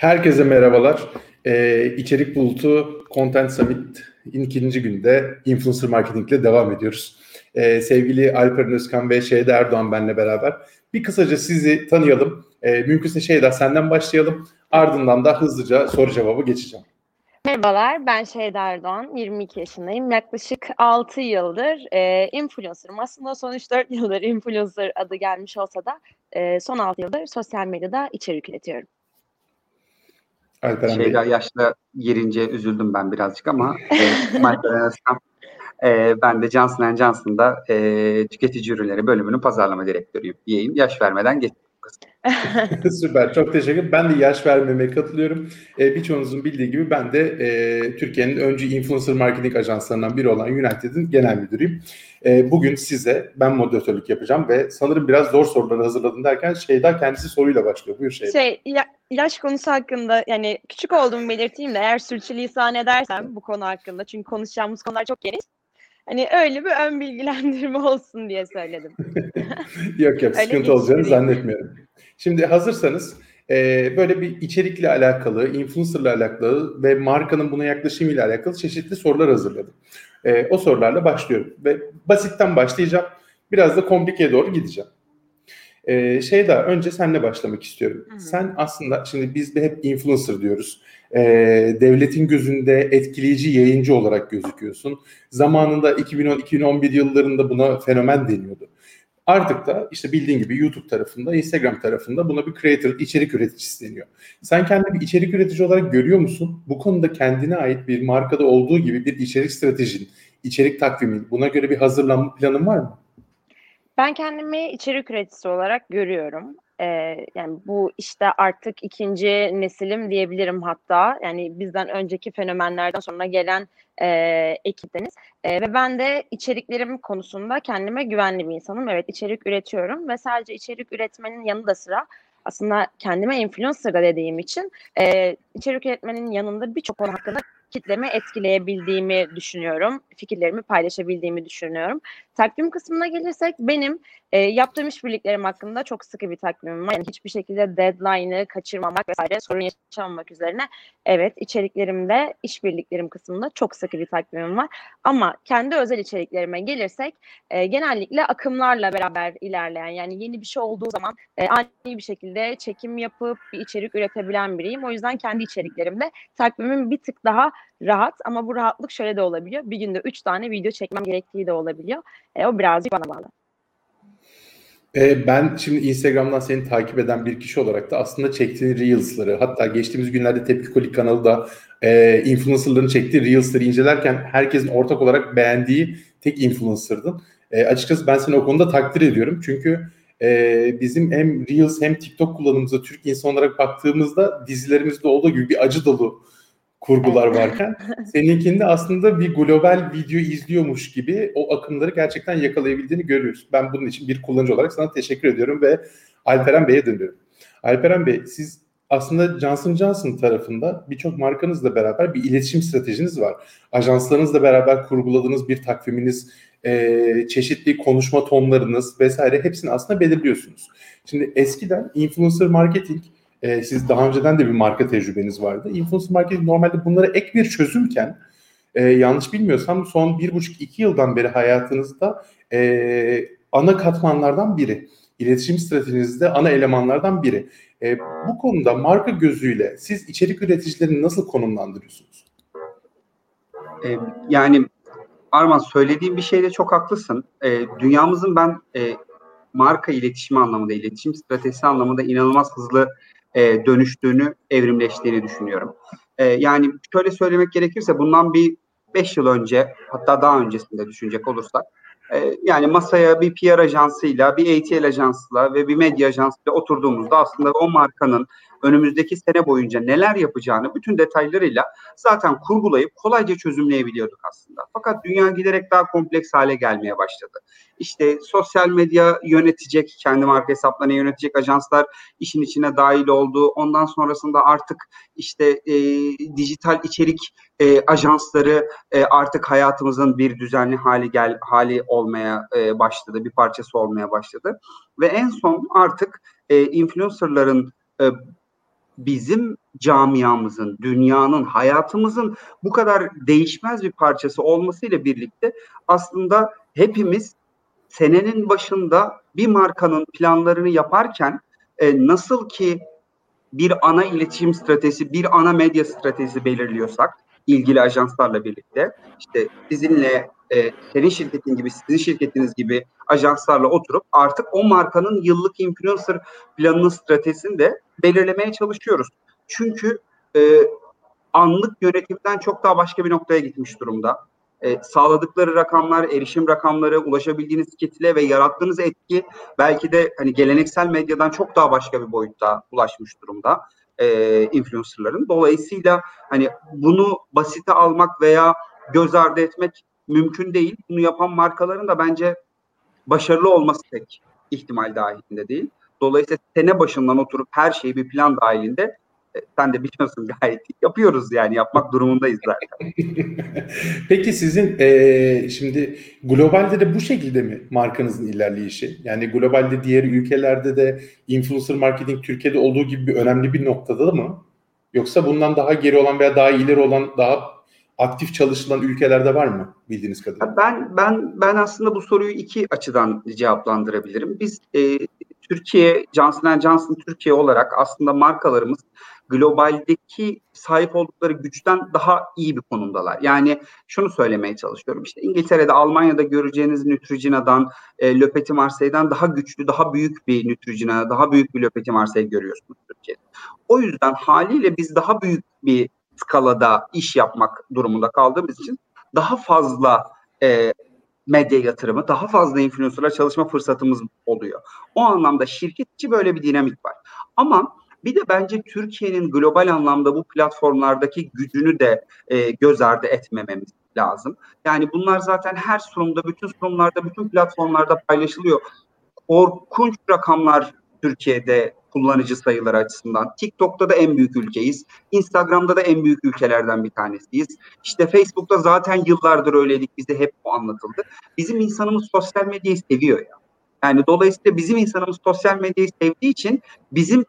Herkese merhabalar. Ee, İçerik Bulutu Content Summit'in ikinci günde influencer marketing ile devam ediyoruz. Ee, sevgili Alper Özkan ve Şeyda Erdoğan benle beraber bir kısaca sizi tanıyalım. Ee, mümkünse Şeyda senden başlayalım. Ardından da hızlıca soru cevabı geçeceğim. Merhabalar, ben Şeyda Erdoğan, 22 yaşındayım. Yaklaşık 6 yıldır e, influencer'ım. Aslında son 3-4 yıldır influencer adı gelmiş olsa da e, son 6 yıldır sosyal medyada içerik üretiyorum. Alperen Şeyda Bey. yaşla girince üzüldüm ben birazcık ama e, e, ben de Johnson Johnson'da e, tüketici ürünleri bölümünün pazarlama direktörüyüm diyeyim. Yaş vermeden geç. Süper. Çok teşekkür ederim. Ben de yaş vermemeye katılıyorum. E, birçoğunuzun bildiği gibi ben de e, Türkiye'nin öncü influencer marketing ajanslarından biri olan United'in genel müdürüyüm. E, bugün size ben moderatörlük yapacağım ve sanırım biraz zor soruları hazırladım derken Şeyda kendisi soruyla başlıyor. Buyur Şeyda. Şey, ya, yaş konusu hakkında yani küçük olduğumu belirteyim de eğer sürçülisan edersem bu konu hakkında çünkü konuşacağımız konular çok geniş. Hani öyle bir ön bilgilendirme olsun diye söyledim. yok yok sıkıntı olacağını zannetmiyorum. Şimdi hazırsanız e, böyle bir içerikle alakalı, influencerla alakalı ve markanın buna yaklaşımıyla alakalı çeşitli sorular hazırladım. E, o sorularla başlıyorum ve basitten başlayacağım. Biraz da komplikeye doğru gideceğim. Ee, şey daha önce senle başlamak istiyorum. Hı hı. Sen aslında şimdi biz de hep influencer diyoruz. Ee, devletin gözünde etkileyici yayıncı olarak gözüküyorsun. Zamanında 2010-2011 yıllarında buna fenomen deniyordu. Artık da işte bildiğin gibi YouTube tarafında, Instagram tarafında buna bir creator, içerik üreticisi deniyor. Sen kendini bir içerik üretici olarak görüyor musun? Bu konuda kendine ait bir markada olduğu gibi bir içerik stratejin, içerik takvimin, buna göre bir hazırlanma planın var mı? Ben kendimi içerik üreticisi olarak görüyorum. Ee, yani bu işte artık ikinci nesilim diyebilirim hatta. Yani bizden önceki fenomenlerden sonra gelen e, ekipteniz. E, ve ben de içeriklerim konusunda kendime güvenli bir insanım. Evet içerik üretiyorum ve sadece içerik üretmenin yanında sıra aslında kendime influencer da dediğim için e, içerik üretmenin yanında birçok konu hakkında kitlemi etkileyebildiğimi düşünüyorum. Fikirlerimi paylaşabildiğimi düşünüyorum. Takvim kısmına gelirsek benim e, yaptığım işbirliklerim hakkında çok sıkı bir takvimim var. Yani hiçbir şekilde deadline'ı kaçırmamak vesaire sorun yaşamamak üzerine evet içeriklerimde işbirliklerim kısmında çok sıkı bir takvimim var. Ama kendi özel içeriklerime gelirsek e, genellikle akımlarla beraber ilerleyen yani yeni bir şey olduğu zaman e, ani bir şekilde çekim yapıp bir içerik üretebilen biriyim. O yüzden kendi içeriklerimde takvimim bir tık daha rahat ama bu rahatlık şöyle de olabiliyor. Bir günde üç tane video çekmem gerektiği de olabiliyor. E, o birazcık bana bağlı. E, ben şimdi Instagram'dan seni takip eden bir kişi olarak da aslında çektiğin Reels'ları hatta geçtiğimiz günlerde Tepki Kolik kanalı da e, influencerların çektiği Reels'ları incelerken herkesin ortak olarak beğendiği tek influencer'dın. E, açıkçası ben seni o konuda takdir ediyorum. Çünkü e, bizim hem Reels hem TikTok kullanımımıza Türk insan olarak baktığımızda dizilerimizde olduğu gibi bir acı dolu kurgular varken seninkinde aslında bir global video izliyormuş gibi o akımları gerçekten yakalayabildiğini görüyoruz. Ben bunun için bir kullanıcı olarak sana teşekkür ediyorum ve Alperen Bey'e dönüyorum. Alperen Bey siz aslında Johnson Johnson tarafında birçok markanızla beraber bir iletişim stratejiniz var. Ajanslarınızla beraber kurguladığınız bir takviminiz, e, çeşitli konuşma tonlarınız vesaire hepsini aslında belirliyorsunuz. Şimdi eskiden influencer marketing e, siz daha önceden de bir marka tecrübeniz vardı. Influencer marketing normalde bunlara ek bir çözümken e, yanlış bilmiyorsam son bir buçuk iki yıldan beri hayatınızda e, ana katmanlardan biri. İletişim stratejinizde ana elemanlardan biri. E, bu konuda marka gözüyle siz içerik üreticilerini nasıl konumlandırıyorsunuz? E, yani Arman söylediğim bir şeyde çok haklısın. E, dünyamızın ben e, marka iletişimi anlamında, iletişim stratejisi anlamında inanılmaz hızlı e, dönüştüğünü, evrimleştiğini düşünüyorum. E, yani şöyle söylemek gerekirse bundan bir 5 yıl önce hatta daha öncesinde düşünecek olursak e, yani masaya bir PR ajansıyla, bir ATL ajansıyla ve bir medya ajansıyla oturduğumuzda aslında o markanın önümüzdeki sene boyunca neler yapacağını bütün detaylarıyla zaten kurgulayıp kolayca çözümleyebiliyorduk aslında. Fakat dünya giderek daha kompleks hale gelmeye başladı. İşte sosyal medya yönetecek, kendi marka hesaplarını yönetecek ajanslar işin içine dahil oldu. Ondan sonrasında artık işte e, dijital içerik e, ajansları e, artık hayatımızın bir düzenli hali gel hali olmaya e, başladı, bir parçası olmaya başladı. Ve en son artık e, influencerların e, bizim camiamızın, dünyanın, hayatımızın bu kadar değişmez bir parçası olmasıyla birlikte aslında hepimiz senenin başında bir markanın planlarını yaparken e, nasıl ki bir ana iletişim stratejisi, bir ana medya stratejisi belirliyorsak ilgili ajanslarla birlikte işte sizinle e, senin şirketin gibi, sizin şirketiniz gibi ajanslarla oturup artık o markanın yıllık influencer planının stratejisini de belirlemeye çalışıyoruz. Çünkü e, anlık yönetimden çok daha başka bir noktaya gitmiş durumda. E, sağladıkları rakamlar, erişim rakamları, ulaşabildiğiniz kitle ve yarattığınız etki belki de hani geleneksel medyadan çok daha başka bir boyutta ulaşmış durumda e, influencerların. Dolayısıyla hani bunu basite almak veya göz ardı etmek mümkün değil. Bunu yapan markaların da bence başarılı olması pek ihtimal dahilinde değil. Dolayısıyla sene başından oturup her şeyi bir plan dahilinde sen de biliyorsun gayet yapıyoruz yani yapmak durumundayız zaten. Peki sizin e, şimdi globalde de bu şekilde mi markanızın ilerleyişi? Yani globalde diğer ülkelerde de influencer marketing Türkiye'de olduğu gibi bir önemli bir noktada mı? Yoksa bundan daha geri olan veya daha ileri olan daha aktif çalışılan ülkelerde var mı bildiğiniz kadarıyla? Ben ben ben aslında bu soruyu iki açıdan cevaplandırabilirim. Biz e, Türkiye Johnson Johnson Türkiye olarak aslında markalarımız globaldeki sahip oldukları güçten daha iyi bir konumdalar. Yani şunu söylemeye çalışıyorum. İşte İngiltere'de, Almanya'da göreceğiniz Neutrogena'dan, e, Le Marseille'den daha güçlü, daha büyük bir Neutrogena, daha büyük bir Le Marseille görüyorsunuz Türkiye'de. O yüzden haliyle biz daha büyük bir skalada iş yapmak durumunda kaldığımız için daha fazla e, medya yatırımı, daha fazla influencerla çalışma fırsatımız oluyor. O anlamda şirket içi böyle bir dinamik var. Ama bir de bence Türkiye'nin global anlamda bu platformlardaki gücünü de e, göz ardı etmememiz lazım. Yani bunlar zaten her sunumda, bütün sunumlarda, bütün platformlarda paylaşılıyor. Korkunç rakamlar Türkiye'de kullanıcı sayıları açısından. TikTok'ta da en büyük ülkeyiz. Instagram'da da en büyük ülkelerden bir tanesiyiz. İşte Facebook'ta zaten yıllardır öyleydik. Bize hep bu anlatıldı. Bizim insanımız sosyal medyayı seviyor ya. Yani dolayısıyla bizim insanımız sosyal medyayı sevdiği için bizim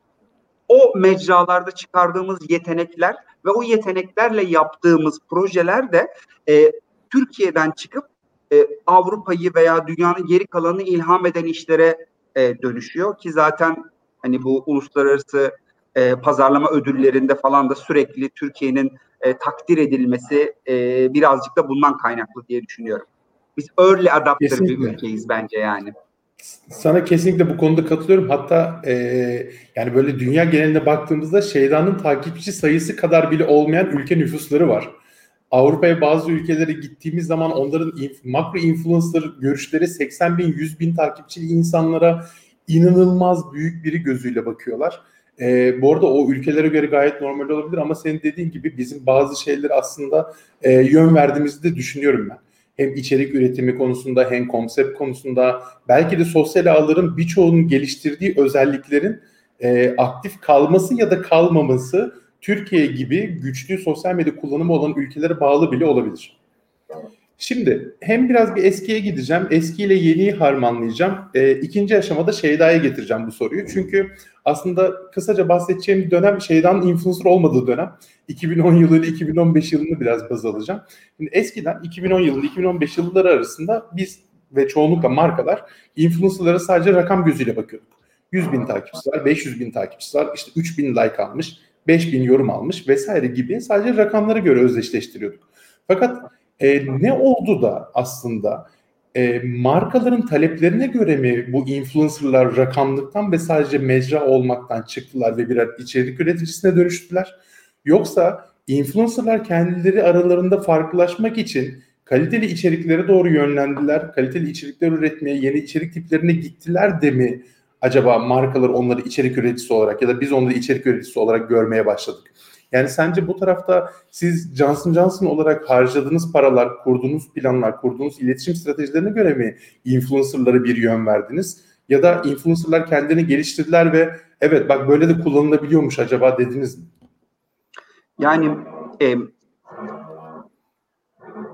o mecralarda çıkardığımız yetenekler ve o yeteneklerle yaptığımız projeler de e, Türkiye'den çıkıp e, Avrupa'yı veya dünyanın geri kalanını ilham eden işlere e, dönüşüyor ki zaten hani bu uluslararası e, pazarlama ödüllerinde falan da sürekli Türkiye'nin e, takdir edilmesi e, birazcık da bundan kaynaklı diye düşünüyorum. Biz early adapter bir ülkeyiz bence yani. Sana kesinlikle bu konuda katılıyorum. Hatta e, yani böyle dünya genelinde baktığımızda Şeyda'nın takipçi sayısı kadar bile olmayan ülke nüfusları var. Avrupa'ya bazı ülkelere gittiğimiz zaman onların inf- makro influencer görüşleri 80 bin, 100 bin takipçili insanlara inanılmaz büyük biri gözüyle bakıyorlar. E, bu arada o ülkelere göre gayet normal olabilir ama senin dediğin gibi bizim bazı şeyleri aslında e, yön verdiğimizi de düşünüyorum ben. Hem içerik üretimi konusunda hem konsept konusunda belki de sosyal ağların birçoğunun geliştirdiği özelliklerin e, aktif kalması ya da kalmaması Türkiye gibi güçlü sosyal medya kullanımı olan ülkelere bağlı bile olabilir. Şimdi hem biraz bir eskiye gideceğim. Eskiyle yeniyi harmanlayacağım. E, ikinci aşamada Şeyda'ya getireceğim bu soruyu. Çünkü aslında kısaca bahsedeceğim dönem Şeyda'nın influencer olmadığı dönem. 2010 yılı ile 2015 yılını biraz baz alacağım. Şimdi eskiden 2010 yılı 2015 yılları arasında biz ve çoğunlukla markalar influencerlara sadece rakam gözüyle bakıyorduk. 100 bin takipçisi var, 500 bin takipçisi var, işte 3 bin like almış, 5 bin yorum almış vesaire gibi sadece rakamlara göre özdeşleştiriyorduk. Fakat e, ne oldu da aslında e, markaların taleplerine göre mi bu influencerlar rakamlıktan ve sadece mecra olmaktan çıktılar ve birer içerik üreticisine dönüştüler? Yoksa influencerlar kendileri aralarında farklılaşmak için kaliteli içeriklere doğru yönlendiler, kaliteli içerikler üretmeye, yeni içerik tiplerine gittiler de mi acaba markalar onları içerik üreticisi olarak ya da biz onları içerik üreticisi olarak görmeye başladık? Yani sence bu tarafta siz Johnson Johnson olarak harcadığınız paralar, kurduğunuz planlar, kurduğunuz iletişim stratejilerine göre mi influencerlara bir yön verdiniz? Ya da influencerlar kendini geliştirdiler ve evet bak böyle de kullanılabiliyormuş acaba dediniz mi? Yani e,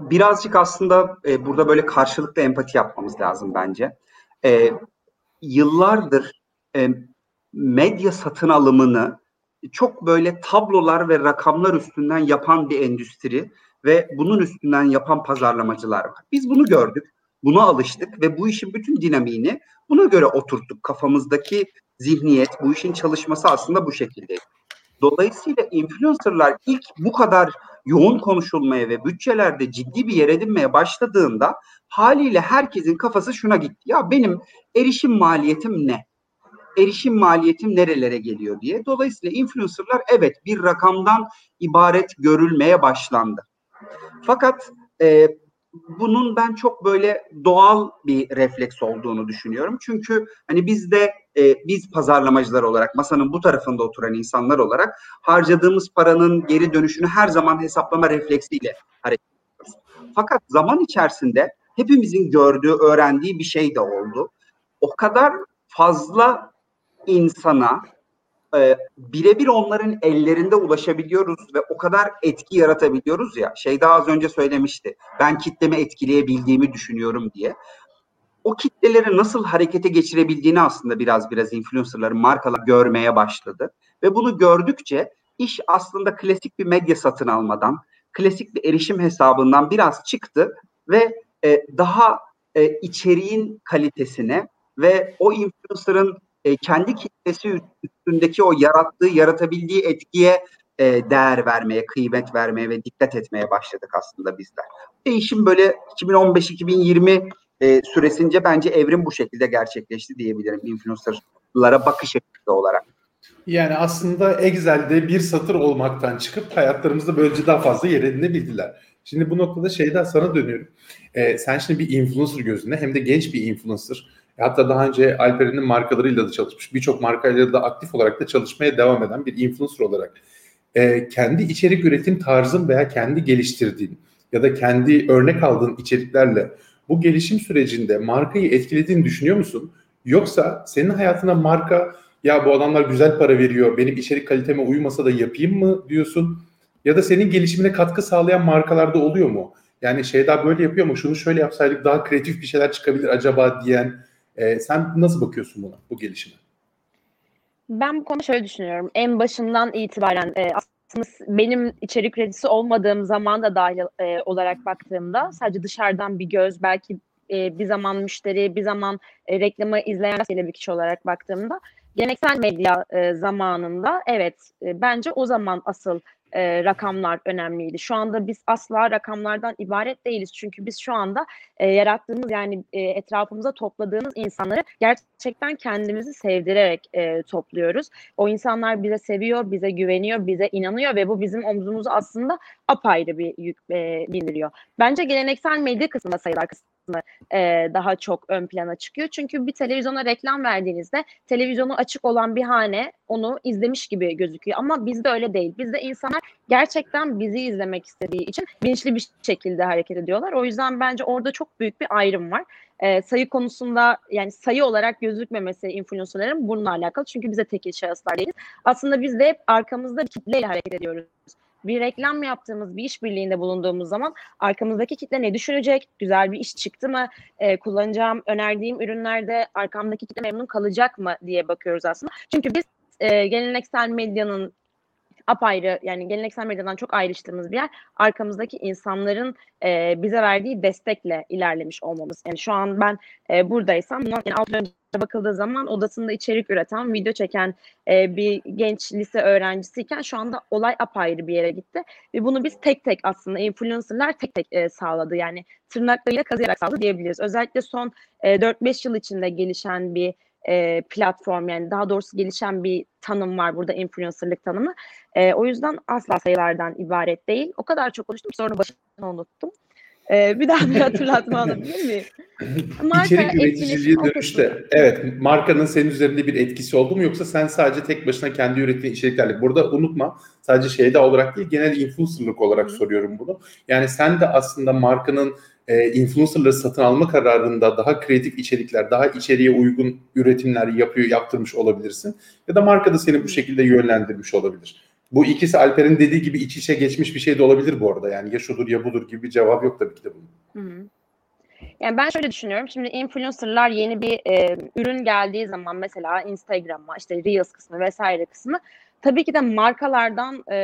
birazcık aslında e, burada böyle karşılıklı empati yapmamız lazım bence. E, yıllardır e, medya satın alımını çok böyle tablolar ve rakamlar üstünden yapan bir endüstri ve bunun üstünden yapan pazarlamacılar var. Biz bunu gördük, buna alıştık ve bu işin bütün dinamiğini buna göre oturttuk. Kafamızdaki zihniyet, bu işin çalışması aslında bu şekilde. Dolayısıyla influencerlar ilk bu kadar yoğun konuşulmaya ve bütçelerde ciddi bir yer edinmeye başladığında haliyle herkesin kafası şuna gitti. Ya benim erişim maliyetim ne? Erişim maliyetim nerelere geliyor diye. Dolayısıyla influencerlar evet bir rakamdan ibaret görülmeye başlandı. Fakat e, bunun ben çok böyle doğal bir refleks olduğunu düşünüyorum. Çünkü hani biz de e, biz pazarlamacılar olarak masanın bu tarafında oturan insanlar olarak harcadığımız paranın geri dönüşünü her zaman hesaplama refleksiyle hareket ediyoruz. Fakat zaman içerisinde hepimizin gördüğü, öğrendiği bir şey de oldu. O kadar fazla insana e, birebir onların ellerinde ulaşabiliyoruz ve o kadar etki yaratabiliyoruz ya. Şey daha az önce söylemişti. Ben kitlemi etkileyebildiğimi düşünüyorum diye. O kitleleri nasıl harekete geçirebildiğini aslında biraz biraz influencerların markalar görmeye başladı. Ve bunu gördükçe iş aslında klasik bir medya satın almadan, klasik bir erişim hesabından biraz çıktı ve e, daha e, içeriğin kalitesine ve o influencer'ın e, kendi kitlesi üstündeki o yarattığı, yaratabildiği etkiye e, değer vermeye, kıymet vermeye ve dikkat etmeye başladık aslında bizler. Değişim böyle 2015-2020 e, süresince bence evrim bu şekilde gerçekleşti diyebilirim influencerlara bakış açısı olarak. Yani aslında Excel'de bir satır olmaktan çıkıp hayatlarımızda böylece daha fazla yer edinebildiler. Şimdi bu noktada şeyden sana dönüyorum. Ee, sen şimdi bir influencer gözünde hem de genç bir influencer Hatta daha önce Alperen'in markalarıyla da çalışmış. Birçok markayla da aktif olarak da çalışmaya devam eden bir influencer olarak e, kendi içerik üretim tarzın veya kendi geliştirdiğin ya da kendi örnek aldığın içeriklerle bu gelişim sürecinde markayı etkilediğini düşünüyor musun? Yoksa senin hayatına marka ya bu adamlar güzel para veriyor benim içerik kaliteme uymasa da yapayım mı diyorsun? Ya da senin gelişimine katkı sağlayan markalarda oluyor mu? Yani şey daha böyle yapıyor mu? Şunu şöyle yapsaydık daha kreatif bir şeyler çıkabilir acaba diyen e, sen nasıl bakıyorsun buna, bu gelişime? Ben bu konuda şöyle düşünüyorum. En başından itibaren e, aslında benim içerik üreticisi olmadığım zaman da dahil e, olarak baktığımda sadece dışarıdan bir göz belki e, bir zaman müşteri bir zaman e, reklamı izleyen bir kişi olarak baktığımda geleneksel medya e, zamanında evet e, bence o zaman asıl e, rakamlar önemliydi. Şu anda biz asla rakamlardan ibaret değiliz. Çünkü biz şu anda e, yarattığımız yani e, etrafımıza topladığımız insanları gerçekten kendimizi sevdirerek e, topluyoruz. O insanlar bize seviyor, bize güveniyor, bize inanıyor ve bu bizim omzumuzu aslında apayrı bir yük e, bindiriyor. Bence geleneksel medya kısmında sayılar kısmı kısmı e, daha çok ön plana çıkıyor. Çünkü bir televizyona reklam verdiğinizde televizyonu açık olan bir hane onu izlemiş gibi gözüküyor. Ama bizde öyle değil. Bizde insanlar gerçekten bizi izlemek istediği için bilinçli bir şekilde hareket ediyorlar. O yüzden bence orada çok büyük bir ayrım var. E, sayı konusunda yani sayı olarak gözükmemesi influencerların bununla alakalı. Çünkü bize tekil şahıslar değiliz. Aslında biz de hep arkamızda bir kitleyle hareket ediyoruz bir reklam yaptığımız bir işbirliğinde bulunduğumuz zaman arkamızdaki kitle ne düşünecek? Güzel bir iş çıktı mı? E, kullanacağım, önerdiğim ürünlerde arkamdaki kitle memnun kalacak mı diye bakıyoruz aslında. Çünkü biz e, geleneksel medyanın apayrı yani geleneksel medyadan çok ayrıştığımız bir yer arkamızdaki insanların e, bize verdiği destekle ilerlemiş olmamız. Yani şu an ben e, buradaysam bundan yani alt önce bakıldığı zaman odasında içerik üreten, video çeken e, bir genç lise öğrencisiyken şu anda olay apayrı bir yere gitti. Ve bunu biz tek tek aslında influencerlar tek tek e, sağladı. Yani tırnaklarıyla kazıyarak sağladı diyebiliriz. Özellikle son e, 4-5 yıl içinde gelişen bir e, platform yani daha doğrusu gelişen bir tanım var burada influencerlık tanımı. E, o yüzden asla sayılardan ibaret değil. O kadar çok konuştum sonra başını unuttum. Ee, bir daha bir hatırlatma alabilir miyim? Marka İçerik üreticiliğe dönüşte evet markanın senin üzerinde bir etkisi oldu mu yoksa sen sadece tek başına kendi ürettiğin içeriklerle burada unutma sadece şeyde olarak değil genel influencerlık olarak Hı. soruyorum bunu. Yani sen de aslında markanın e, influencerları satın alma kararında daha kreatif içerikler, daha içeriye uygun üretimler yapıyor, yaptırmış olabilirsin. Ya da marka da seni bu şekilde yönlendirmiş olabilir. Bu ikisi Alper'in dediği gibi iç içe geçmiş bir şey de olabilir bu arada. Yani ya şudur ya budur gibi bir cevap yok tabii ki de bunun. Hı hı. Yani ben şöyle düşünüyorum. Şimdi influencerlar yeni bir e, ürün geldiği zaman mesela Instagram'a işte Reels kısmı vesaire kısmı tabii ki de markalardan e,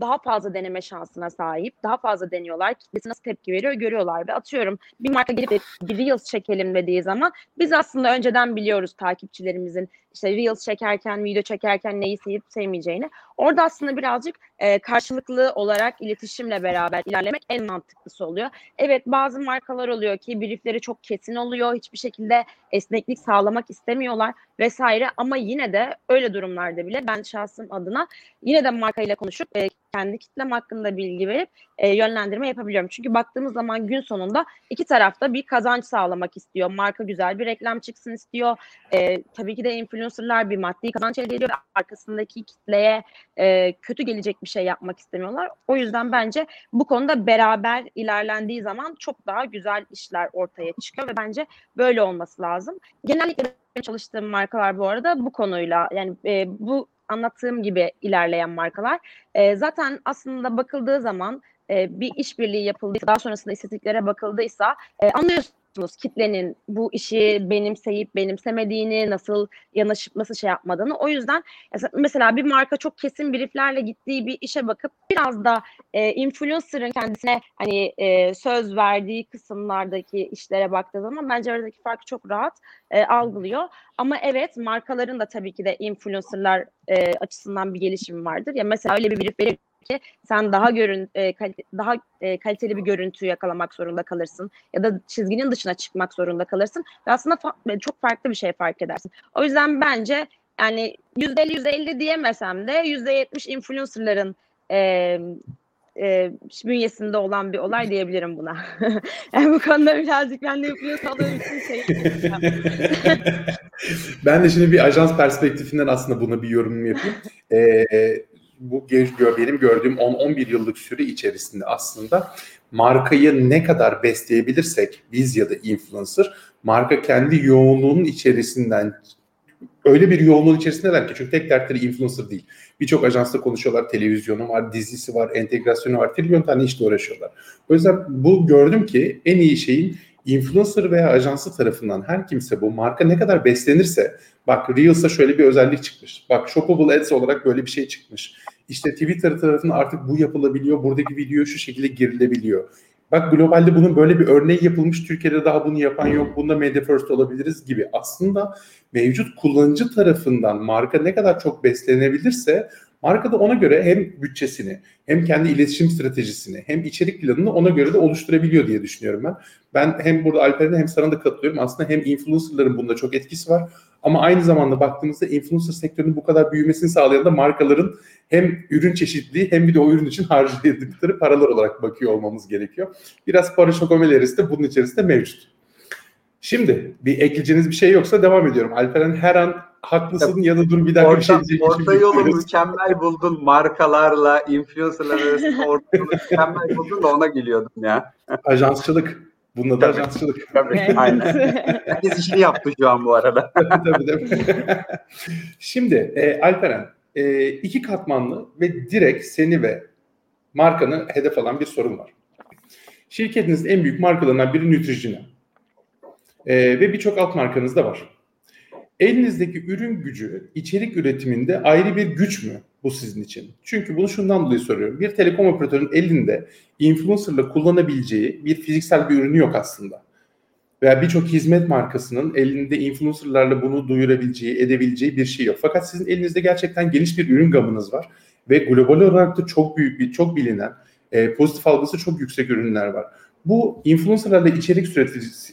daha fazla deneme şansına sahip. Daha fazla deniyorlar. Kitlesi nasıl tepki veriyor görüyorlar ve atıyorum bir marka gelip bir Reels çekelim dediği zaman biz aslında önceden biliyoruz takipçilerimizin işte Reels çekerken, video çekerken neyi sevip sevmeyeceğini. Orada aslında birazcık e, karşılıklı olarak iletişimle beraber ilerlemek en mantıklısı oluyor. Evet bazı markalar oluyor ki briefleri çok kesin oluyor. Hiçbir şekilde esneklik sağlamak istemiyorlar vesaire ama yine de öyle durumlarda bile ben şahsım adına yine de markayla konuşup e, kendi kitlem hakkında bilgi verip e, yönlendirme yapabiliyorum. Çünkü baktığımız zaman gün sonunda iki tarafta bir kazanç sağlamak istiyor. Marka güzel bir reklam çıksın istiyor. E, tabii ki de influencerlar bir maddi kazanç elde ediyor arkasındaki kitleye e, kötü gelecek bir şey yapmak istemiyorlar. O yüzden bence bu konuda beraber ilerlendiği zaman çok daha güzel işler ortaya çıkıyor ve bence böyle olması lazım. Genellikle çalıştığım markalar bu arada bu konuyla yani e, bu anlattığım gibi ilerleyen markalar. E, zaten aslında bakıldığı zaman e, bir işbirliği yapıldıysa, daha sonrasında istatistiklere bakıldıysa e, anlıyorsunuz kitlenin bu işi benimseyip benimsemediğini, nasıl yanaşıp nasıl şey yapmadığını. O yüzden mesela bir marka çok kesin brieflerle gittiği bir işe bakıp biraz da e, influencer'ın kendisine hani e, söz verdiği kısımlardaki işlere baktığı zaman bence aradaki farkı çok rahat e, algılıyor. Ama evet markaların da tabii ki de influencer'lar e, açısından bir gelişim vardır. Ya mesela öyle bir brief verip ki sen daha görün e, kalite, daha e, kaliteli bir görüntü yakalamak zorunda kalırsın ya da çizginin dışına çıkmak zorunda kalırsın ve aslında fa- çok farklı bir şey fark edersin. O yüzden bence yani %50 %50 diyemesem de %70 influencerların e, e, bünyesinde olan bir olay diyebilirim buna. yani bu konuda birazcık ben de influence aldığım için şey Ben de şimdi bir ajans perspektifinden aslında buna bir yorum yapayım. Ee, bu benim gördüğüm 10-11 yıllık süre içerisinde aslında markayı ne kadar besleyebilirsek biz ya da influencer marka kendi yoğunluğunun içerisinden öyle bir yoğunluğun içerisindeler ki çünkü tek dertleri influencer değil. Birçok ajansta konuşuyorlar, televizyonu var, dizisi var, entegrasyonu var, trilyon tane işle uğraşıyorlar. O yüzden bu gördüm ki en iyi şeyin influencer veya ajansı tarafından her kimse bu marka ne kadar beslenirse bak Reels'a şöyle bir özellik çıkmış. Bak Shoppable Ads olarak böyle bir şey çıkmış. İşte Twitter tarafında artık bu yapılabiliyor. Buradaki video şu şekilde girilebiliyor. Bak globalde bunun böyle bir örneği yapılmış. Türkiye'de daha bunu yapan yok. Bunda media first olabiliriz gibi. Aslında mevcut kullanıcı tarafından marka ne kadar çok beslenebilirse marka da ona göre hem bütçesini hem kendi iletişim stratejisini hem içerik planını ona göre de oluşturabiliyor diye düşünüyorum ben. Ben hem burada Alper'e hem sana da katılıyorum. Aslında hem influencerların bunda çok etkisi var. Ama aynı zamanda baktığımızda influencer sektörünün bu kadar büyümesini sağlayan da markaların hem ürün çeşitliliği hem bir de o ürün için harcadıkları paralar olarak bakıyor olmamız gerekiyor. Biraz para şokomelerisi de bunun içerisinde mevcut. Şimdi bir ekleyeceğiniz bir şey yoksa devam ediyorum. Alperen her an haklısın ya da dur bir dakika orta, bir şey. Orta yolu mükemmel buldun markalarla, influencerlar arasında orta yolu mükemmel buldun da ona geliyordum ya. Ajansçılık. Bunun adı ajansçılık. Tabii, aynen. Herkes işini yaptı şu an bu arada. tabii tabii. Şimdi e, Alperen, e, iki katmanlı ve direkt seni ve markanı hedef alan bir sorun var. Şirketinizin en büyük markalarından biri Neutrogena. E, ve birçok alt markanız da var. Elinizdeki ürün gücü içerik üretiminde ayrı bir güç mü bu sizin için? Çünkü bunu şundan dolayı soruyorum. Bir telekom operatörünün elinde influencerla kullanabileceği bir fiziksel bir ürünü yok aslında. Veya birçok hizmet markasının elinde influencerlarla bunu duyurabileceği, edebileceği bir şey yok. Fakat sizin elinizde gerçekten geniş bir ürün gamınız var ve global olarak da çok büyük bir, çok bilinen, e, pozitif algısı çok yüksek ürünler var. Bu influencerlarla içerik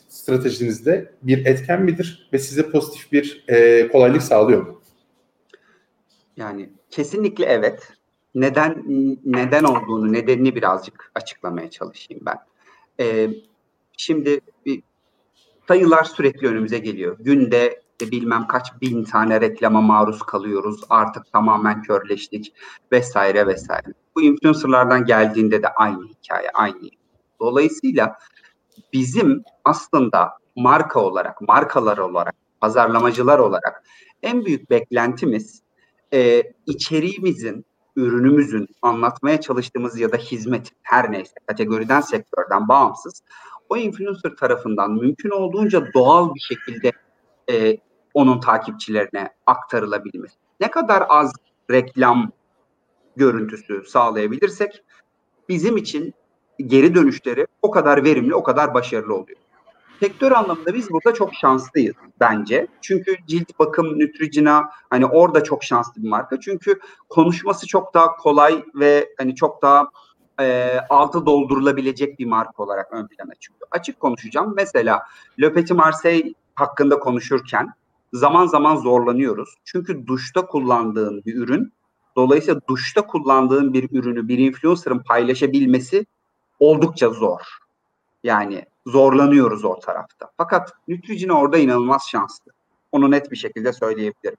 stratejinizde bir etken midir ve size pozitif bir e, kolaylık sağlıyor mu? Yani kesinlikle evet. Neden neden olduğunu, nedenini birazcık açıklamaya çalışayım ben. Ee, şimdi sayılar sürekli önümüze geliyor. Günde e, bilmem kaç bin tane reklama maruz kalıyoruz. Artık tamamen körleştik vesaire vesaire. Bu influencerlardan geldiğinde de aynı hikaye, aynı. Dolayısıyla bizim aslında marka olarak, markalar olarak, pazarlamacılar olarak en büyük beklentimiz e, içeriğimizin, ürünümüzün anlatmaya çalıştığımız ya da hizmet her neyse kategoriden, sektörden bağımsız o influencer tarafından mümkün olduğunca doğal bir şekilde e, onun takipçilerine aktarılabilmesi. Ne kadar az reklam görüntüsü sağlayabilirsek bizim için geri dönüşleri o kadar verimli, o kadar başarılı oluyor. Sektör anlamında biz burada çok şanslıyız bence. Çünkü cilt bakım Neutrogena hani orada çok şanslı bir marka. Çünkü konuşması çok daha kolay ve hani çok daha e, altı doldurulabilecek bir marka olarak ön plana çıkıyor. Açık konuşacağım. Mesela Le Petit Marseille hakkında konuşurken zaman zaman zorlanıyoruz. Çünkü duşta kullandığın bir ürün dolayısıyla duşta kullandığın bir ürünü bir influencer'ın paylaşabilmesi oldukça zor. Yani zorlanıyoruz o tarafta. Fakat Neutrogena orada inanılmaz şanslı. Onu net bir şekilde söyleyebilirim.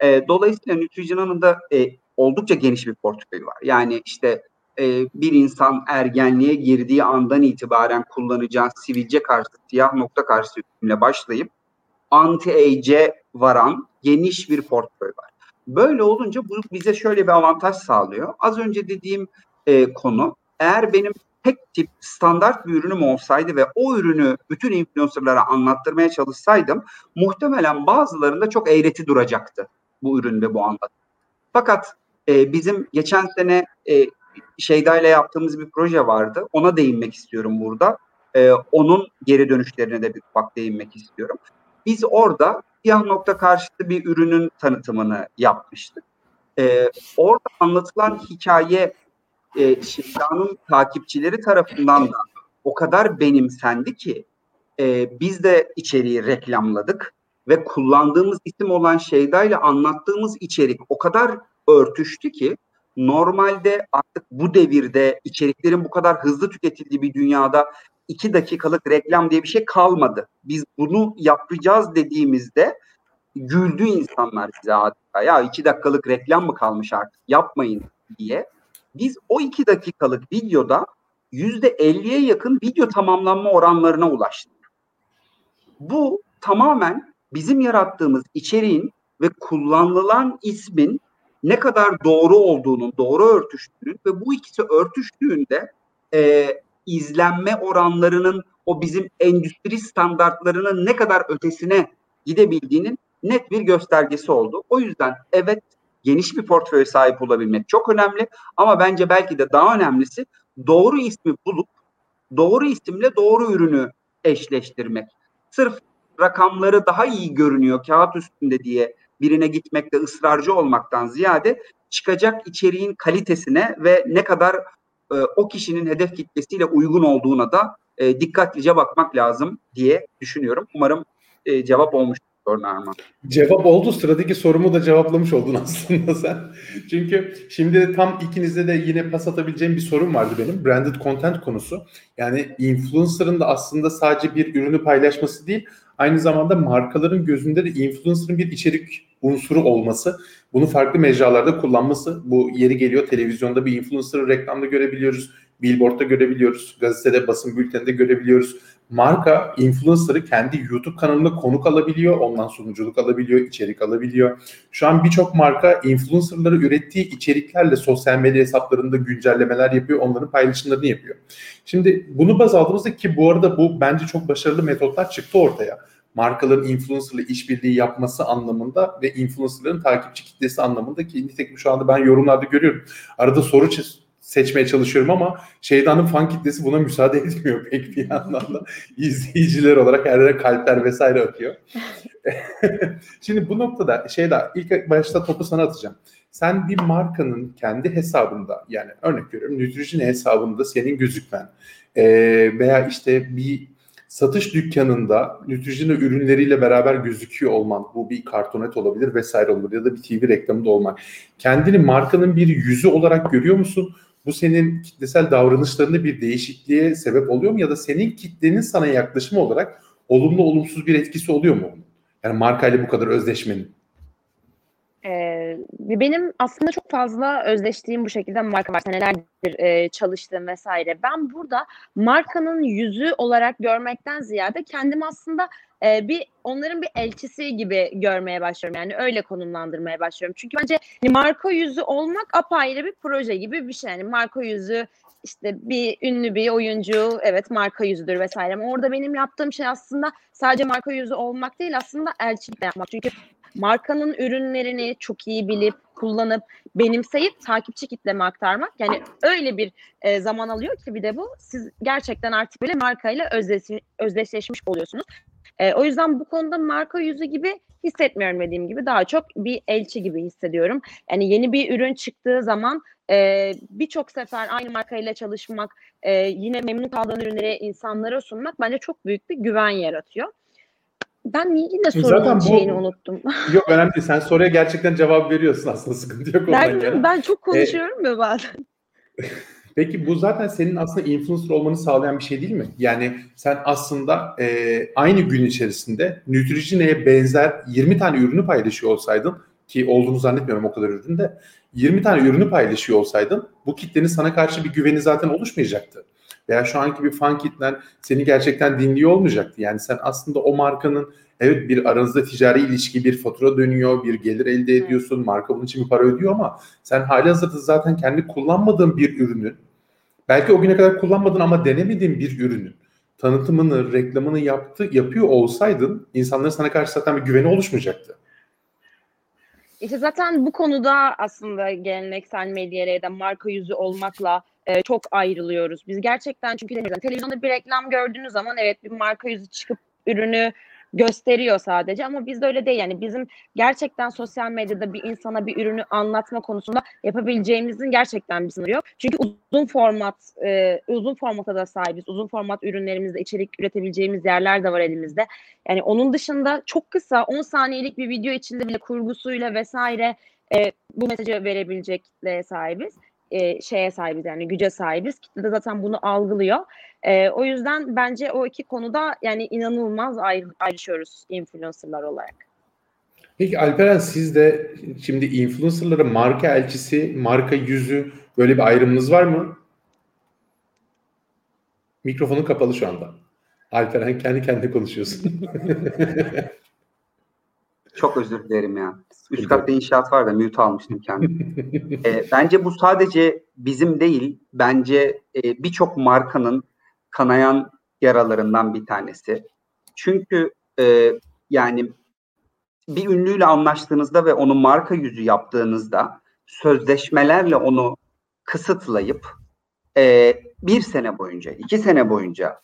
E, dolayısıyla Neutrogena'nın da e, oldukça geniş bir portföyü var. Yani işte e, bir insan ergenliğe girdiği andan itibaren kullanacağı sivilce karşı, siyah nokta karşı ürünle başlayıp anti-age'e varan geniş bir portföy var. Böyle olunca bu bize şöyle bir avantaj sağlıyor. Az önce dediğim e, konu eğer benim tek tip standart bir ürünüm olsaydı ve o ürünü bütün influencerlara anlattırmaya çalışsaydım muhtemelen bazılarında çok eğreti duracaktı bu ürün ve bu anlatım. Fakat e, bizim geçen sene e, Şeyda ile yaptığımız bir proje vardı. Ona değinmek istiyorum burada. E, onun geri dönüşlerine de bir ufak değinmek istiyorum. Biz orada siyah nokta karşıtı bir ürünün tanıtımını yapmıştık. E, orada anlatılan hikaye e, Şifta'nın takipçileri tarafından da o kadar benimsendi ki e, biz de içeriği reklamladık ve kullandığımız isim olan Şeyda ile anlattığımız içerik o kadar örtüştü ki normalde artık bu devirde içeriklerin bu kadar hızlı tüketildiği bir dünyada iki dakikalık reklam diye bir şey kalmadı. Biz bunu yapacağız dediğimizde güldü insanlar bize adeta. Ya iki dakikalık reklam mı kalmış artık yapmayın diye. Biz o iki dakikalık videoda yüzde elliye yakın video tamamlanma oranlarına ulaştık. Bu tamamen bizim yarattığımız içeriğin ve kullanılan ismin ne kadar doğru olduğunun, doğru örtüştüğünün ve bu ikisi örtüştüğünde e, izlenme oranlarının o bizim endüstri standartlarının ne kadar ötesine gidebildiğinin net bir göstergesi oldu. O yüzden evet geniş bir portföy sahip olabilmek çok önemli ama bence belki de daha önemlisi doğru ismi bulup doğru isimle doğru ürünü eşleştirmek. Sırf rakamları daha iyi görünüyor kağıt üstünde diye birine gitmekte ısrarcı olmaktan ziyade çıkacak içeriğin kalitesine ve ne kadar e, o kişinin hedef kitlesiyle uygun olduğuna da e, dikkatlice bakmak lazım diye düşünüyorum. Umarım e, cevap olmuş Arman. Cevap oldu. Sıradaki sorumu da cevaplamış oldun aslında sen. Çünkü şimdi tam ikinizde de yine pas atabileceğim bir sorun vardı benim. Branded content konusu. Yani influencer'ın da aslında sadece bir ürünü paylaşması değil, aynı zamanda markaların gözünde de influencer'ın bir içerik unsuru olması, bunu farklı mecralarda kullanması, bu yeri geliyor televizyonda bir influencer'ı reklamda görebiliyoruz, billboardda görebiliyoruz, gazetede, basın bülteninde görebiliyoruz. Marka influencer'ı kendi YouTube kanalında konuk alabiliyor, ondan sunuculuk alabiliyor, içerik alabiliyor. Şu an birçok marka influencer'ları ürettiği içeriklerle sosyal medya hesaplarında güncellemeler yapıyor, onların paylaşımlarını yapıyor. Şimdi bunu baz aldığımızda ki bu arada bu bence çok başarılı metotlar çıktı ortaya markaların influencer'la işbirliği yapması anlamında ve influencer'ların takipçi kitlesi anlamında ki nitekim şu anda ben yorumlarda görüyorum. Arada soru seçmeye çalışıyorum ama Şeyda'nın fan kitlesi buna müsaade etmiyor pek bir yandan da. izleyiciler olarak her yere kalpler vesaire atıyor. Şimdi bu noktada Şeyda ilk başta topu sana atacağım. Sen bir markanın kendi hesabında yani örnek veriyorum Nutrition hesabında senin gözükmen e, veya işte bir satış dükkanında Nutrigena ürünleriyle beraber gözüküyor olman, bu bir kartonet olabilir vesaire olur ya da bir TV reklamında olmak. Kendini markanın bir yüzü olarak görüyor musun? Bu senin kitlesel davranışlarında bir değişikliğe sebep oluyor mu ya da senin kitlenin sana yaklaşımı olarak olumlu olumsuz bir etkisi oluyor mu? Yani markayla bu kadar özleşmenin. Ee, benim aslında çok fazla özleştiğim bu şekilde marka var. Senelerdir e, çalıştığım vesaire. Ben burada markanın yüzü olarak görmekten ziyade kendimi aslında e, bir onların bir elçisi gibi görmeye başlıyorum. Yani öyle konumlandırmaya başlıyorum. Çünkü bence hani marka yüzü olmak apayrı bir proje gibi bir şey. Yani marka yüzü işte bir ünlü bir oyuncu evet marka yüzüdür vesaire ama orada benim yaptığım şey aslında sadece marka yüzü olmak değil aslında elçilik de yapmak. Çünkü markanın ürünlerini çok iyi bilip kullanıp benimseyip takipçi kitleme aktarmak yani öyle bir e, zaman alıyor ki bir de bu siz gerçekten artık böyle markayla özdeş, özdeşleşmiş oluyorsunuz. E, o yüzden bu konuda marka yüzü gibi hissetmiyorum dediğim gibi daha çok bir elçi gibi hissediyorum. Yani yeni bir ürün çıktığı zaman e, birçok sefer aynı markayla çalışmak, e, yine memnun kaldığın ürünleri insanlara sunmak bence çok büyük bir güven yaratıyor. Ben yine sorunun Zaten bu, şeyini unuttum. Yok önemli değil. Sen soruya gerçekten cevap veriyorsun aslında sıkıntı yok ben, ben çok konuşuyorum ee, ya bazen. Peki bu zaten senin aslında influencer olmanı sağlayan bir şey değil mi? Yani sen aslında e, aynı gün içerisinde Nutrigene'ye benzer 20 tane ürünü paylaşıyor olsaydın ki olduğunu zannetmiyorum o kadar üründe 20 tane ürünü paylaşıyor olsaydın bu kitlenin sana karşı bir güveni zaten oluşmayacaktı. Veya şu anki bir fan kitlen seni gerçekten dinliyor olmayacaktı. Yani sen aslında o markanın evet bir aranızda ticari ilişki, bir fatura dönüyor, bir gelir elde ediyorsun, marka bunun için bir para ödüyor ama sen hali hazırda zaten kendi kullanmadığın bir ürünün belki o güne kadar kullanmadın ama denemediğin bir ürünün tanıtımını, reklamını yaptı, yapıyor olsaydın insanların sana karşı zaten bir güveni oluşmayacaktı. İşte zaten bu konuda aslında geleneksel medyaya ya da marka yüzü olmakla e, çok ayrılıyoruz. Biz gerçekten çünkü televizyonda bir reklam gördüğünüz zaman evet bir marka yüzü çıkıp ürünü gösteriyor sadece ama bizde öyle değil yani bizim gerçekten sosyal medyada bir insana bir ürünü anlatma konusunda yapabileceğimizin gerçekten bir sınırı yok. Çünkü uzun format e, uzun formata da sahibiz. Uzun format ürünlerimizde içerik üretebileceğimiz yerler de var elimizde. Yani onun dışında çok kısa 10 saniyelik bir video içinde bile kurgusuyla vesaire e, bu mesajı verebilecekle sahibiz e, şeye sahibiz yani güce sahibiz. Kitle de zaten bunu algılıyor. E, o yüzden bence o iki konuda yani inanılmaz ayrı, ayrışıyoruz influencerlar olarak. Peki Alperen siz de şimdi influencerlara marka elçisi, marka yüzü böyle bir ayrımınız var mı? Mikrofonun kapalı şu anda. Alperen kendi kendine konuşuyorsun. Çok özür dilerim ya. Üst katta inşaat var da mute almıştım kendimi. e, bence bu sadece bizim değil, bence e, birçok markanın kanayan yaralarından bir tanesi. Çünkü e, yani bir ünlüyle anlaştığınızda ve onu marka yüzü yaptığınızda sözleşmelerle onu kısıtlayıp e, bir sene boyunca, iki sene boyunca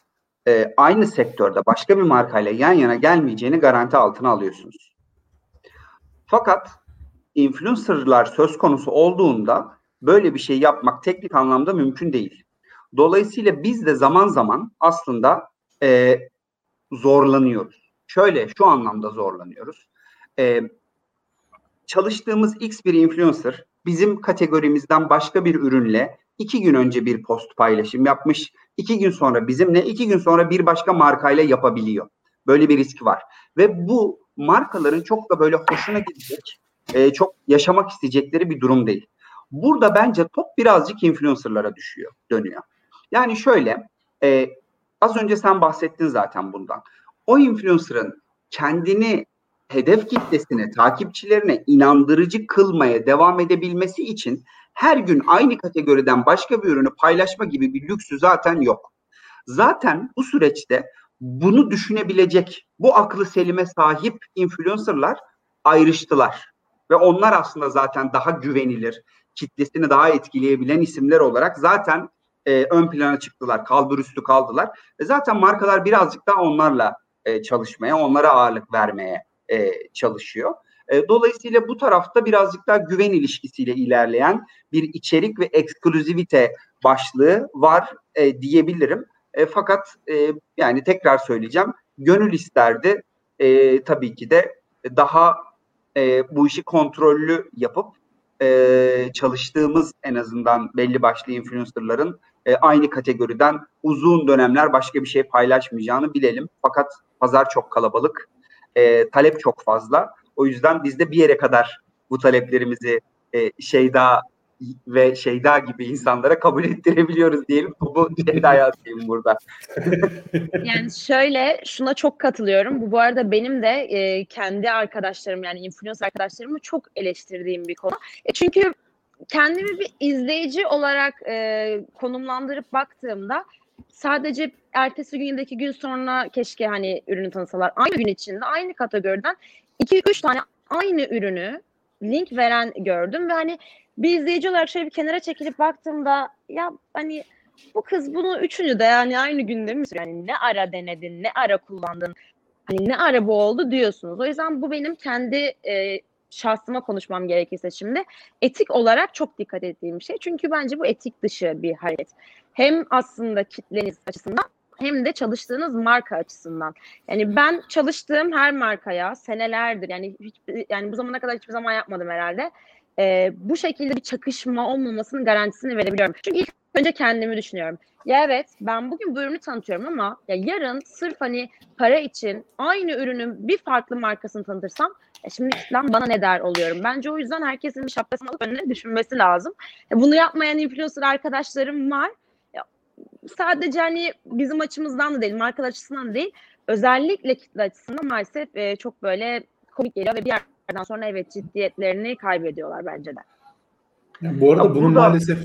e, aynı sektörde başka bir markayla yan yana gelmeyeceğini garanti altına alıyorsunuz. Fakat influencerlar söz konusu olduğunda böyle bir şey yapmak teknik anlamda mümkün değil. Dolayısıyla biz de zaman zaman aslında e, zorlanıyoruz. Şöyle şu anlamda zorlanıyoruz. E, çalıştığımız X bir influencer bizim kategorimizden başka bir ürünle iki gün önce bir post paylaşım yapmış. iki gün sonra bizimle, iki gün sonra bir başka markayla yapabiliyor. Böyle bir risk var. Ve bu markaların çok da böyle hoşuna gidecek, e, çok yaşamak isteyecekleri bir durum değil. Burada bence top birazcık influencerlara düşüyor, dönüyor. Yani şöyle, e, az önce sen bahsettin zaten bundan. O influencer'ın kendini hedef kitlesine, takipçilerine inandırıcı kılmaya devam edebilmesi için her gün aynı kategoriden başka bir ürünü paylaşma gibi bir lüksü zaten yok. Zaten bu süreçte bunu düşünebilecek, bu aklı selime sahip influencerlar ayrıştılar. Ve onlar aslında zaten daha güvenilir, kitlesini daha etkileyebilen isimler olarak zaten e, ön plana çıktılar, kalbur üstü kaldılar. E, zaten markalar birazcık daha onlarla e, çalışmaya, onlara ağırlık vermeye e, çalışıyor. E, dolayısıyla bu tarafta birazcık daha güven ilişkisiyle ilerleyen bir içerik ve ekskluzivite başlığı var e, diyebilirim. E, fakat e, yani tekrar söyleyeceğim gönül isterdi e, tabii ki de daha e, bu işi kontrollü yapıp e, çalıştığımız en azından belli başlı influencerların e, aynı kategoriden uzun dönemler başka bir şey paylaşmayacağını bilelim. Fakat pazar çok kalabalık, e, talep çok fazla. O yüzden biz de bir yere kadar bu taleplerimizi e, Şeyda ve Şeyda gibi insanlara kabul ettirebiliyoruz diyelim. Bu Şeyda'ya atayım burada. yani şöyle şuna çok katılıyorum. Bu bu arada benim de e, kendi arkadaşlarım yani influencer arkadaşlarımı çok eleştirdiğim bir konu. E, çünkü kendimi bir izleyici olarak e, konumlandırıp baktığımda sadece ertesi gün gün sonra keşke hani ürünü tanısalar aynı gün içinde aynı kategoriden iki üç tane aynı ürünü link veren gördüm ve hani bir izleyici olarak şöyle bir kenara çekilip baktığımda ya hani bu kız bunu üçüncü de yani aynı günde mi yani ne ara denedin ne ara kullandın hani ne ara bu oldu diyorsunuz. O yüzden bu benim kendi e, şahsıma konuşmam gerekirse şimdi etik olarak çok dikkat ettiğim şey. Çünkü bence bu etik dışı bir hareket. Hem aslında kitleniz açısından hem de çalıştığınız marka açısından. Yani ben çalıştığım her markaya senelerdir yani hiç, yani bu zamana kadar hiçbir zaman yapmadım herhalde. E, bu şekilde bir çakışma olmamasının garantisini verebiliyorum. Çünkü ilk önce kendimi düşünüyorum. Ya evet ben bugün bu ürünü tanıtıyorum ama ya yarın sırf hani para için aynı ürünün bir farklı markasını tanıtırsam e şimdi kitlem bana ne der oluyorum. Bence o yüzden herkesin bir şapkasını alıp önüne düşünmesi lazım. Bunu yapmayan influencer arkadaşlarım var. Sadece hani bizim açımızdan da değil, marka açısından da değil. Özellikle kitle açısından maalesef e, çok böyle komik geliyor ve bir yerden sonra evet ciddiyetlerini kaybediyorlar bence de. Yani bu arada ya bunu burada... maalesef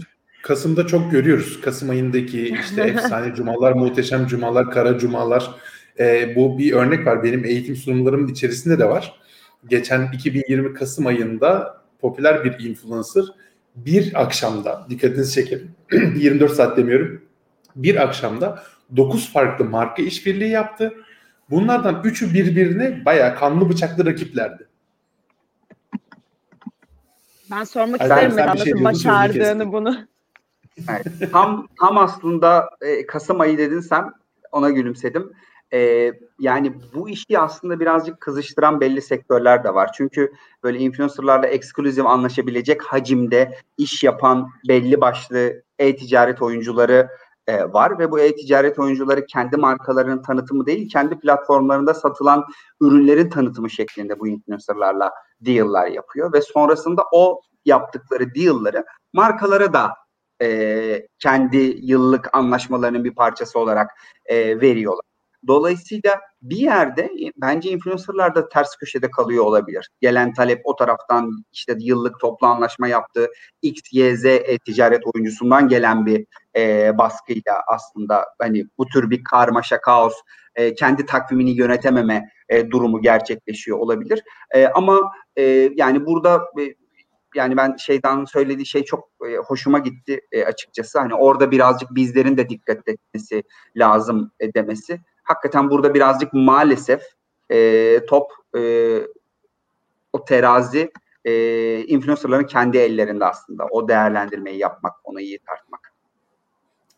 Kasım'da çok görüyoruz. Kasım ayındaki işte efsane cumalar, muhteşem cumalar, kara cumalar. Ee, bu bir örnek var. Benim eğitim sunumlarımın içerisinde de var. Geçen 2020 Kasım ayında popüler bir influencer bir akşamda, dikkatinizi çekelim, 24 saat demiyorum, bir akşamda 9 farklı marka işbirliği yaptı. Bunlardan 3'ü birbirine bayağı kanlı bıçaklı rakiplerdi. Ben sormak isterim ben nasıl şey başardığını bunu. Evet, tam tam aslında e, Kasım ayı dedin sen ona gülümsedim. E, yani bu işi aslında birazcık kızıştıran belli sektörler de var. Çünkü böyle influencerlarla ekskluzif anlaşabilecek hacimde iş yapan belli başlı e-ticaret oyuncuları e, var ve bu e-ticaret oyuncuları kendi markalarının tanıtımı değil, kendi platformlarında satılan ürünlerin tanıtımı şeklinde bu influencerlarla deal'lar yapıyor ve sonrasında o yaptıkları deal'ları markalara da e, kendi yıllık anlaşmalarının bir parçası olarak e, veriyorlar. Dolayısıyla bir yerde e, bence influencerlar da ters köşede kalıyor olabilir. Gelen talep o taraftan işte yıllık toplu anlaşma yaptığı X, Y, Z e, ticaret oyuncusundan gelen bir e, baskıyla aslında hani bu tür bir karmaşa, kaos, e, kendi takvimini yönetememe e, durumu gerçekleşiyor olabilir. E, ama e, yani burada e, yani ben şeyden söylediği şey çok e, hoşuma gitti e, açıkçası. Hani orada birazcık bizlerin de dikkat etmesi lazım e, demesi. Hakikaten burada birazcık maalesef e, top e, o terazi e, influencerların kendi ellerinde aslında. O değerlendirmeyi yapmak, onu iyi tartmak.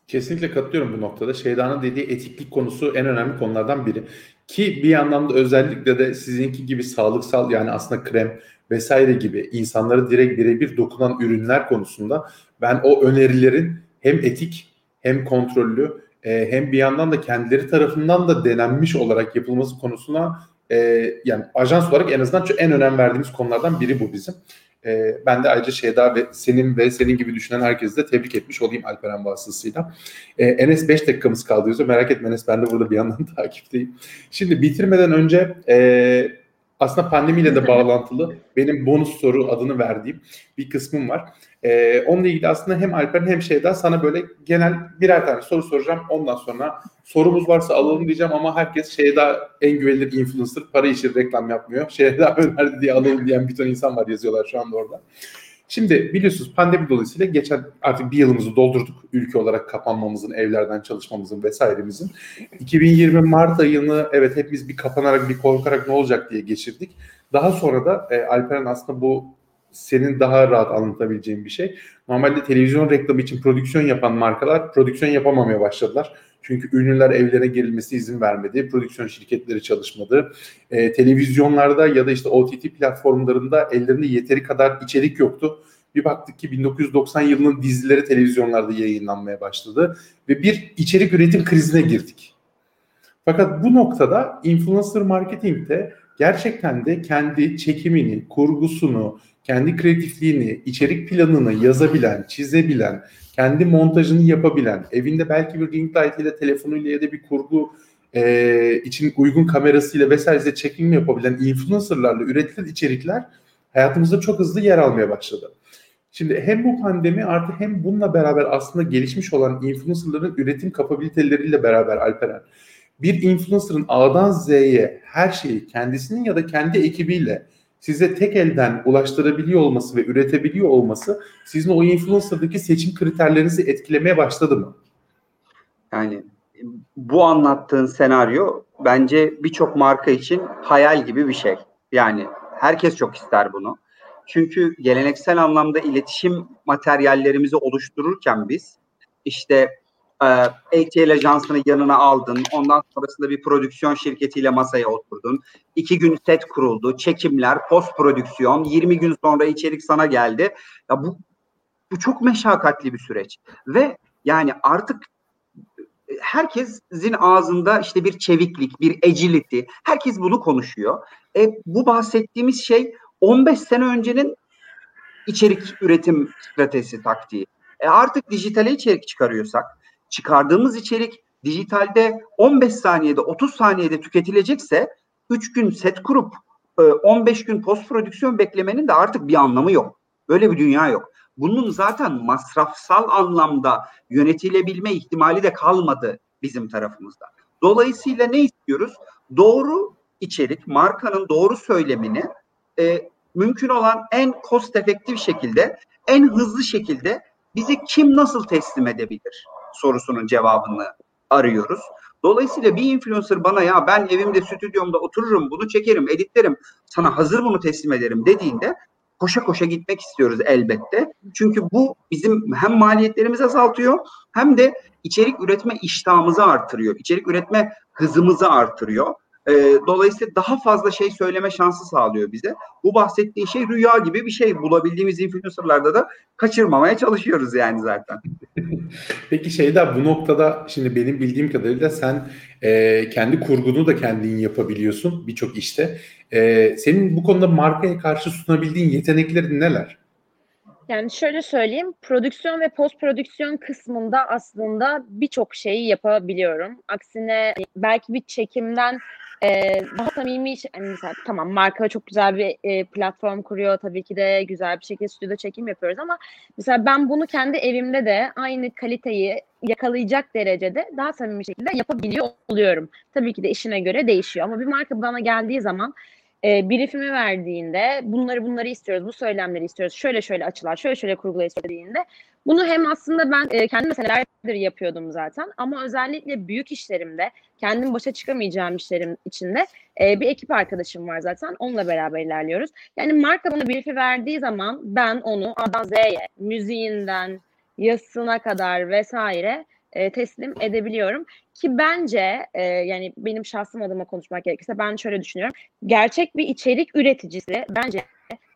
Kesinlikle katılıyorum bu noktada. Şeydan'ın dediği etiklik konusu en önemli konulardan biri. Ki bir yandan da özellikle de sizinki gibi sağlıksal yani aslında krem vesaire gibi insanları direkt birebir dokunan ürünler konusunda ben o önerilerin hem etik hem kontrollü e, hem bir yandan da kendileri tarafından da denenmiş olarak yapılması konusuna e, yani ajans olarak en azından en önem verdiğimiz konulardan biri bu bizim. E, ben de ayrıca Şeyda ve senin ve senin gibi düşünen herkesi de tebrik etmiş olayım Alperen vasıtasıyla. E, Enes 5 dakikamız kaldı diyorsa merak etme Enes ben de burada bir yandan takipteyim. Şimdi bitirmeden önce e, aslında pandemiyle de bağlantılı benim bonus soru adını verdiğim bir kısmım var. Ee, onunla ilgili aslında hem Alper'in hem şeyden sana böyle genel birer tane soru soracağım. Ondan sonra sorumuz varsa alalım diyeceğim ama herkes Şeyda en güvenilir influencer para için reklam yapmıyor. Şeyda önerdi diye alalım diyen bir ton insan var yazıyorlar şu anda orada. Şimdi biliyorsunuz pandemi dolayısıyla geçen artık bir yılımızı doldurduk ülke olarak kapanmamızın, evlerden çalışmamızın vesairemizin. 2020 Mart ayını evet hepimiz bir kapanarak, bir korkarak ne olacak diye geçirdik. Daha sonra da e, Alperen aslında bu senin daha rahat anlatabileceğin bir şey. Normalde televizyon reklamı için prodüksiyon yapan markalar prodüksiyon yapamamaya başladılar. Çünkü ünlüler evlerine girilmesi izin vermedi. Prodüksiyon şirketleri çalışmadı. E, televizyonlarda ya da işte OTT platformlarında ellerinde yeteri kadar içerik yoktu. Bir baktık ki 1990 yılının dizileri televizyonlarda yayınlanmaya başladı ve bir içerik üretim krizine girdik. Fakat bu noktada influencer marketingte gerçekten de kendi çekimini, kurgusunu, kendi kreatifliğini, içerik planını yazabilen, çizebilen, kendi montajını yapabilen, evinde belki bir ring light ile telefonuyla ya da bir kurgu e, için uygun kamerasıyla vesaire çekim yapabilen influencerlarla üretilen içerikler hayatımızda çok hızlı yer almaya başladı. Şimdi hem bu pandemi artı hem bununla beraber aslında gelişmiş olan influencerların üretim kapabiliteleriyle beraber Alperen bir influencer'ın A'dan Z'ye her şeyi kendisinin ya da kendi ekibiyle size tek elden ulaştırabiliyor olması ve üretebiliyor olması sizin o influencer'daki seçim kriterlerinizi etkilemeye başladı mı? Yani bu anlattığın senaryo bence birçok marka için hayal gibi bir şey. Yani herkes çok ister bunu. Çünkü geleneksel anlamda iletişim materyallerimizi oluştururken biz işte ATL ajansını yanına aldın. Ondan sonrasında bir prodüksiyon şirketiyle masaya oturdun. İki gün set kuruldu. Çekimler, post prodüksiyon. 20 gün sonra içerik sana geldi. Ya bu bu çok meşakkatli bir süreç. Ve yani artık herkesin ağzında işte bir çeviklik, bir agility. Herkes bunu konuşuyor. E, bu bahsettiğimiz şey 15 sene öncenin içerik üretim stratejisi taktiği. E artık dijitale içerik çıkarıyorsak, çıkardığımız içerik dijitalde 15 saniyede 30 saniyede tüketilecekse 3 gün set kurup 15 gün post prodüksiyon beklemenin de artık bir anlamı yok. Böyle bir dünya yok. Bunun zaten masrafsal anlamda yönetilebilme ihtimali de kalmadı bizim tarafımızda. Dolayısıyla ne istiyoruz? Doğru içerik, markanın doğru söylemini e, mümkün olan en cost efektif şekilde, en hızlı şekilde bize kim nasıl teslim edebilir sorusunun cevabını arıyoruz. Dolayısıyla bir influencer bana ya ben evimde stüdyomda otururum bunu çekerim editlerim sana hazır bunu teslim ederim dediğinde koşa koşa gitmek istiyoruz elbette. Çünkü bu bizim hem maliyetlerimizi azaltıyor hem de içerik üretme iştahımızı artırıyor. İçerik üretme hızımızı artırıyor. E, dolayısıyla daha fazla şey söyleme şansı sağlıyor bize. Bu bahsettiği şey rüya gibi bir şey. Bulabildiğimiz influencerlarda da kaçırmamaya çalışıyoruz yani zaten. Peki şeyda bu noktada şimdi benim bildiğim kadarıyla sen e, kendi kurgunu da kendin yapabiliyorsun birçok işte. E, senin bu konuda markaya karşı sunabildiğin yeteneklerin neler? Yani şöyle söyleyeyim, prodüksiyon ve post prodüksiyon kısmında aslında birçok şeyi yapabiliyorum. Aksine belki bir çekimden e, daha samimi yani mesela tamam marka çok güzel bir e, platform kuruyor tabii ki de güzel bir şekilde stüdyo çekim yapıyoruz ama mesela ben bunu kendi evimde de aynı kaliteyi yakalayacak derecede daha samimi şekilde yapabiliyor oluyorum. Tabii ki de işine göre değişiyor ama bir marka bana geldiği zaman e, briefimi verdiğinde bunları bunları istiyoruz, bu söylemleri istiyoruz, şöyle şöyle açılar, şöyle şöyle kurgular istediğinde bunu hem aslında ben e, kendim senelerdir yapıyordum zaten ama özellikle büyük işlerimde kendim başa çıkamayacağım işlerim içinde e, bir ekip arkadaşım var zaten onunla beraber ilerliyoruz. Yani marka bana brief'i verdiği zaman ben onu A'dan Z'ye, müziğinden, yazısına kadar vesaire e, teslim edebiliyorum. Ki bence e, yani benim şahsım adıma konuşmak gerekirse ben şöyle düşünüyorum. Gerçek bir içerik üreticisi bence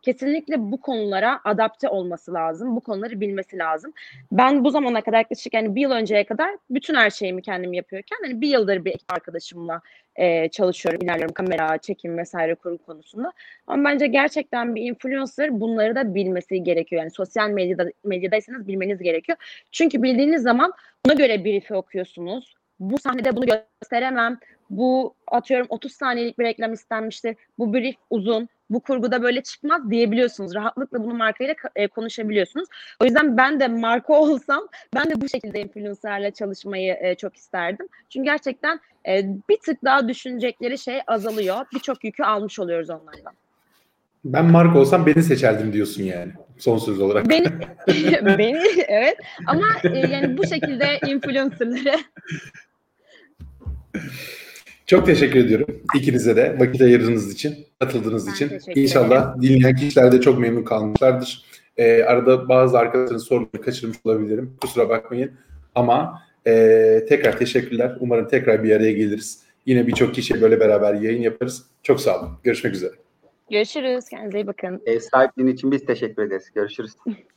kesinlikle bu konulara adapte olması lazım. Bu konuları bilmesi lazım. Ben bu zamana kadar yaklaşık yani bir yıl önceye kadar bütün her şeyimi kendim yapıyorken hani bir yıldır bir arkadaşımla e, çalışıyorum, ilerliyorum kamera, çekim vesaire kurgu konusunda. Ama bence gerçekten bir influencer bunları da bilmesi gerekiyor. Yani sosyal medyada medyadaysanız bilmeniz gerekiyor. Çünkü bildiğiniz zaman buna göre brief'i okuyorsunuz. Bu sahnede bunu gösteremem. Bu atıyorum 30 saniyelik bir reklam istenmiştir. Bu brief uzun bu kurguda böyle çıkmaz diyebiliyorsunuz. Rahatlıkla bunu markayla e, konuşabiliyorsunuz. O yüzden ben de marka olsam ben de bu şekilde influencerle çalışmayı e, çok isterdim. Çünkü gerçekten e, bir tık daha düşünecekleri şey azalıyor. Birçok yükü almış oluyoruz onlardan. Ben marka olsam beni seçerdim diyorsun yani son söz olarak. Beni, beni evet ama yani bu şekilde influencerları çok teşekkür ediyorum ikinize de vakit ayırdığınız için, katıldığınız ben için. İnşallah dinleyen kişiler de çok memnun kalmışlardır. Ee, arada bazı arkadaşların soruları kaçırmış olabilirim. Kusura bakmayın. Ama e, tekrar teşekkürler. Umarım tekrar bir araya geliriz. Yine birçok kişi böyle beraber yayın yaparız. Çok sağ olun. Görüşmek üzere. Görüşürüz. Kendinize iyi bakın. Ev sahipliğin için biz teşekkür ederiz. Görüşürüz.